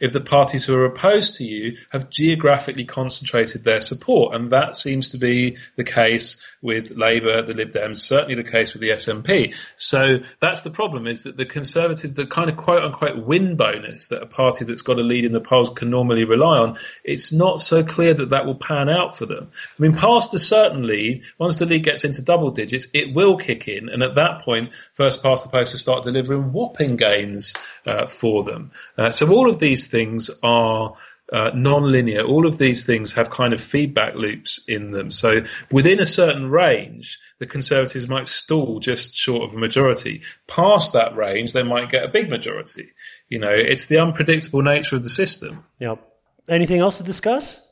if the parties who are opposed to you have geographically concentrated their support, and that seems to be the case with Labour, the Lib Dems, certainly the case with the SNP. So that's the problem: is that the Conservatives, the kind of quote unquote win bonus that a party that's got a lead in the polls can normally rely on, it's not so clear that that will pan out for them. I mean, past a certain lead, once the lead gets into double digits, it will kick in, and at that point, first past the post will start delivering whopping gains uh, for them. Uh, so all of these things are uh, non-linear. All of these things have kind of feedback loops in them. So within a certain range, the Conservatives might stall just short of a majority. Past that range, they might get a big majority. You know, it's the unpredictable nature of the system. Yep. Anything else to discuss?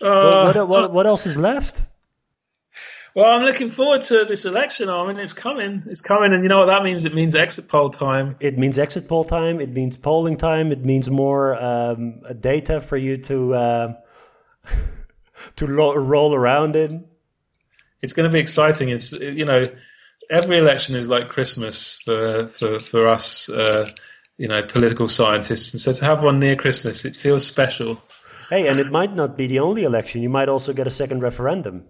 Uh, what, what, what else is left? Well, I'm looking forward to this election. I mean, it's coming. It's coming, and you know what that means? It means exit poll time. It means exit poll time. It means polling time. It means more um, data for you to uh, to lo- roll around in. It's going to be exciting. It's you know, every election is like Christmas for for for us. Uh, you know, political scientists, and so to have one near Christmas, it feels special. Hey, and it might not be the only election. You might also get a second referendum.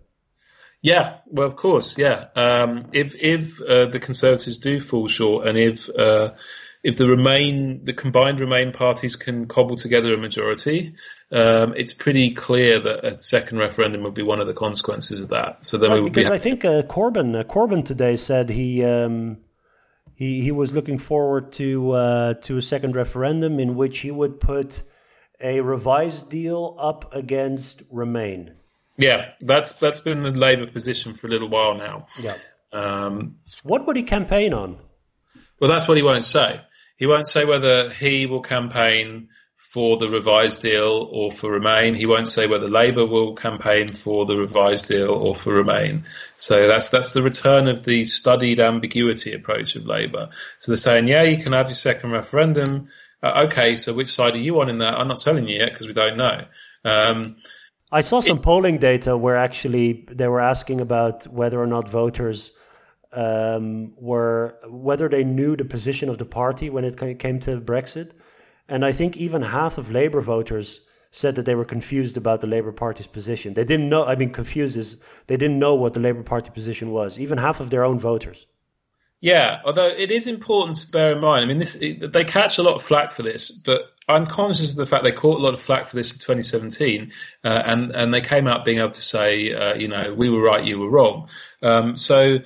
Yeah, well, of course, yeah. Um, if if uh, the Conservatives do fall short, and if uh, if the remain the combined Remain parties can cobble together a majority, um, it's pretty clear that a second referendum would be one of the consequences of that. So then Right, we would be because I think uh, Corbyn uh, Corbyn today said he um, he he was looking forward to uh, to a second referendum in which he would put a revised deal up against Remain. Yeah. That's that's been the Labour position for a little while now. Yeah. Um, What would he campaign on? Well, that's what he won't say. He won't say whether he will campaign for the revised deal or for Remain. He won't say whether Labour will campaign for the revised deal or for Remain. So that's that's the return of the studied ambiguity approach of Labour. So they're saying, yeah, you can have your second referendum. Uh, okay, so which side are you on in that? I'm not telling you yet because we don't know. Um, I saw some It's- polling data where actually they were asking about whether or not voters um, were whether they knew the position of the party when it came to Brexit. And I think even half of Labour voters said that they were confused about the Labour Party's position. They didn't know, I mean, confused is they didn't know what the Labour Party position was, even half of their own voters. Yeah, although it is important to bear in mind, I mean, this they catch a lot of flack for this, but I'm conscious of the fact they caught a lot of flack for this in 2017, uh, and and they came out being able to say, uh, you know, we were right, you were wrong. Um, so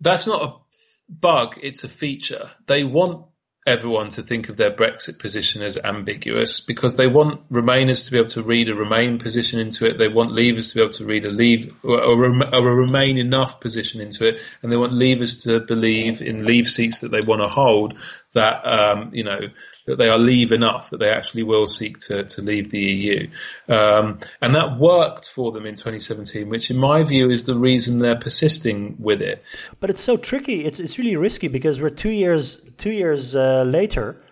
that's not a bug; it's a feature. They want everyone to think of their Brexit position as ambiguous because they want Remainers to be able to read a Remain position into it. They want Leavers to be able to read a Leave or a, Remain enough position into it, and they want Leavers to believe in Leave seats that they want to hold that um, you know that they are leave enough that they actually will seek to, to leave the EU. Um, and that worked for them in 2017, which in my view is the reason they're persisting with it. But it's so tricky. It's, it's really risky because we're two years, two years uh, later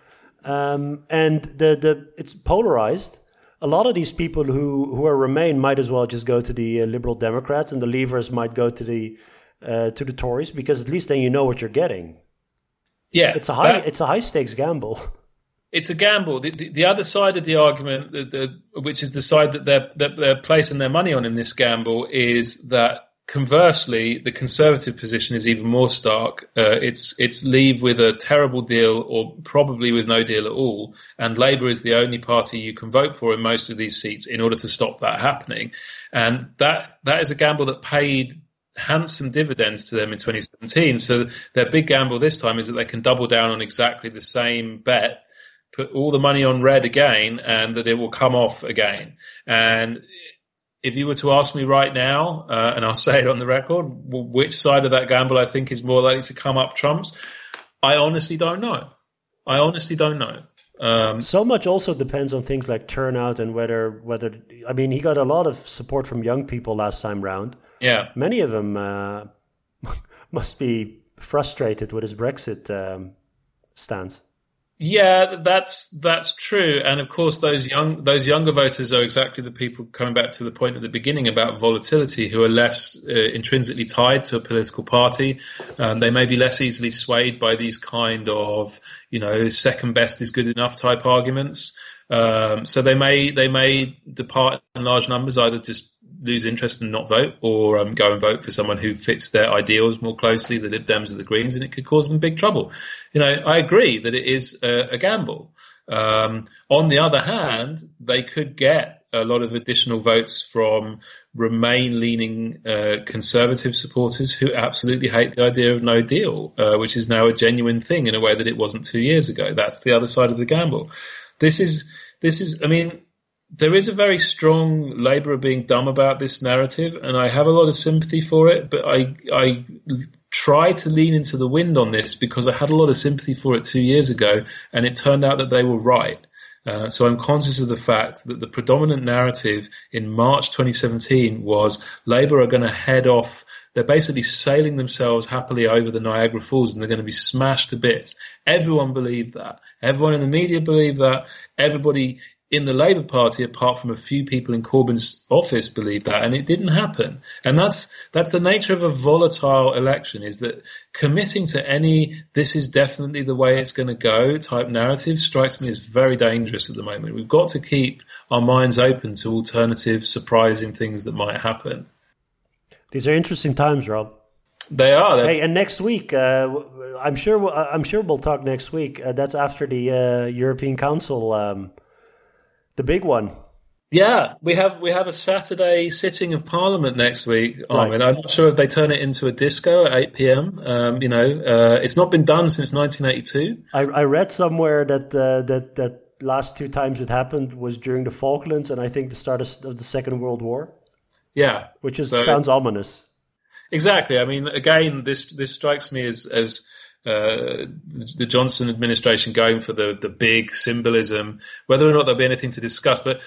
um, and the, the, it's polarized. A lot of these people who, who are Remain might as well just go to the uh, Liberal Democrats and the Leavers might go to the, uh, to the Tories because at least then you know what you're getting. Yeah, it's a high that, it's a high stakes gamble. it's a gamble. The, the, the, other side of the argument, the, which is the side that they're, that they're placing their money on in this gamble, is that conversely, the conservative position is even more stark. Uh, it's it's leave with a terrible deal, or probably with no deal at all, and Labour is the only party you can vote for in most of these seats in order to stop that happening. And that that is a gamble that paid handsome dividends to them in 2017. So their big gamble this time is that they can double down on exactly the same bet put all the money on red again and that it will come off again. And if you were to ask me right now, uh, and I'll say it on the record, which side of that gamble I think is more likely to come up trumps, I honestly don't know. I honestly don't know. Um, so much also depends on things like turnout and whether whether I mean he got a lot of support from young people last time round. Yeah, many of them uh, must be frustrated with his Brexit um, stance. Yeah, that's that's true, and of course, those young those younger voters are exactly the people coming back to the point at the beginning about volatility, who are less uh, intrinsically tied to a political party. Um, they may be less easily swayed by these kind of you know second best is good enough type arguments. Um, so they may they may depart in large numbers, either just lose interest and not vote, or um, go and vote for someone who fits their ideals more closely, the Lib Dems or the Greens, and it could cause them big trouble. You know, I agree that it is a, a gamble. Um, on the other hand, they could get a lot of additional votes from Remain leaning uh, conservative supporters who absolutely hate the idea of no deal, uh, which is now a genuine thing in a way that it wasn't two years ago. That's the other side of the gamble. This is, this is, I mean, there is a very strong Labour of being dumb about this narrative, and I have a lot of sympathy for it. But I I try to lean into the wind on this because I had a lot of sympathy for it two years ago, and it turned out that they were right. Uh, so I'm conscious of the fact that the predominant narrative in March 2017 was Labour are going to head off. They're basically sailing themselves happily over the Niagara Falls and they're going to be smashed to bits. Everyone believed that. Everyone in the media believed that. Everybody in the Labour Party, apart from a few people in Corbyn's office, believe that, and it didn't happen. And that's that's the nature of a volatile election: is that committing to any "this is definitely the way it's going to go" type narrative strikes me as very dangerous at the moment. We've got to keep our minds open to alternative, surprising things that might happen. These are interesting times, Rob. They are. Hey, and next week, uh, I'm sure. We'll, I'm sure we'll talk next week. Uh, that's after the uh, European Council. Um, the big one. Yeah, we have we have a Saturday sitting of Parliament next week, Armen. Right. I'm not sure if they turn it into a disco at 8 p.m. Um, you know, uh, it's not been done since 1982. I, I read somewhere that uh, that that last two times it happened was during the Falklands and I think the start of, of the Second World War. Yeah, which is so, sounds ominous. Exactly. I mean, again, this this strikes me as as uh, the Johnson administration going for the the big symbolism, whether or not there'll be anything to discuss. But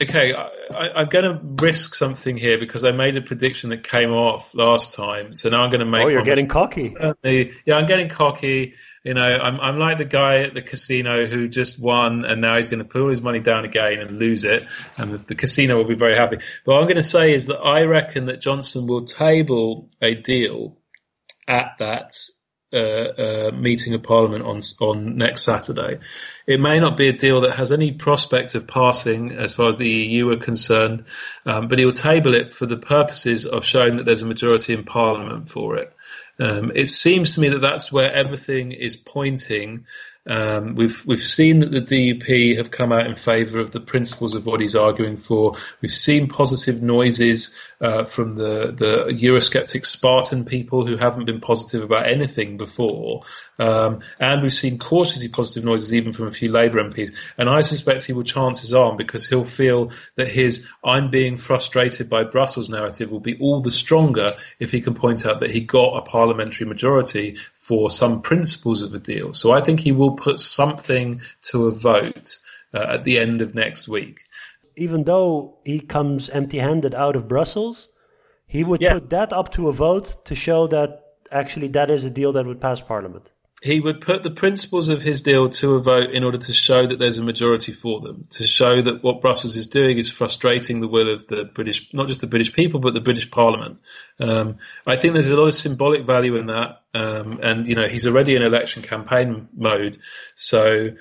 okay, I, am going to risk something here because I made a prediction that came off last time. So now I'm going to make. Oh, you're getting cocky. Certainly, yeah, I'm getting cocky. You know, I'm I'm like the guy at the casino who just won and now he's going to put all his money down again and lose it, and the, the casino will be very happy. But what I'm going to say is that I reckon that Johnson will table a deal at that uh, uh, meeting of Parliament on on next Saturday. It may not be a deal that has any prospect of passing as far as the EU are concerned, um, but he will table it for the purposes of showing that there's a majority in Parliament for it. Um, it seems to me that that's where everything is pointing um, we've we've seen that the DUP have come out in favour of the principles of what he's arguing for. We've seen positive noises uh, from the the Eurosceptic Spartan people who haven't been positive about anything before, um, and we've seen cautiously positive noises even from a few Labour MPs. And I suspect he will chance his arm because he'll feel that his "I'm being frustrated by Brussels" narrative will be all the stronger if he can point out that he got a parliamentary majority for some principles of a deal. So I think he will put something to a vote uh, at the end of next week. Even though he comes empty handed out of Brussels, he would yeah. put that up to a vote to show that actually that is a deal that would pass Parliament. He would put the principles of his deal to a vote in order to show that there's a majority for them, to show that what Brussels is doing is frustrating the will of the British, not just the British people, but the British Parliament. Um, I think there's a lot of symbolic value in that. Um, and, you know, he's already in election campaign mode. So,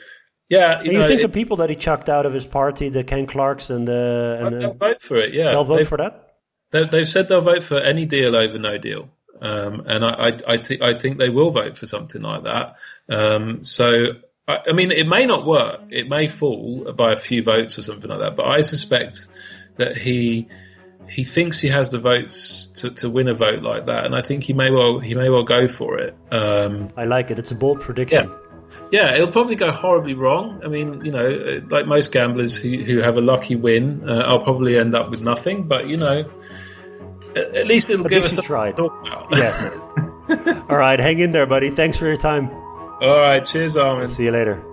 yeah, you, you know, think the people that he chucked out of his party, the Ken Clarkes and the, and they'll the, vote for it. Yeah, they'll vote they've, for that. They've said they'll vote for any deal over no deal. Um, and I, I, I, th- I think they will vote for something like that. Um, so, I, I, mean, it may not work. It may fall by a few votes or something like that. But I suspect that he he thinks he has the votes to, to win a vote like that, and I think he may well he may well go for it. Um, I like it. It's a bold prediction. Yeah. Yeah, it'll probably go horribly wrong. I mean, you know, like most gamblers who, who have a lucky win, uh, I'll probably end up with nothing. But you know, at least it'll give us something tried. to. Yes. All right, hang in there, buddy. Thanks for your time. All right, cheers, Armen. See you later.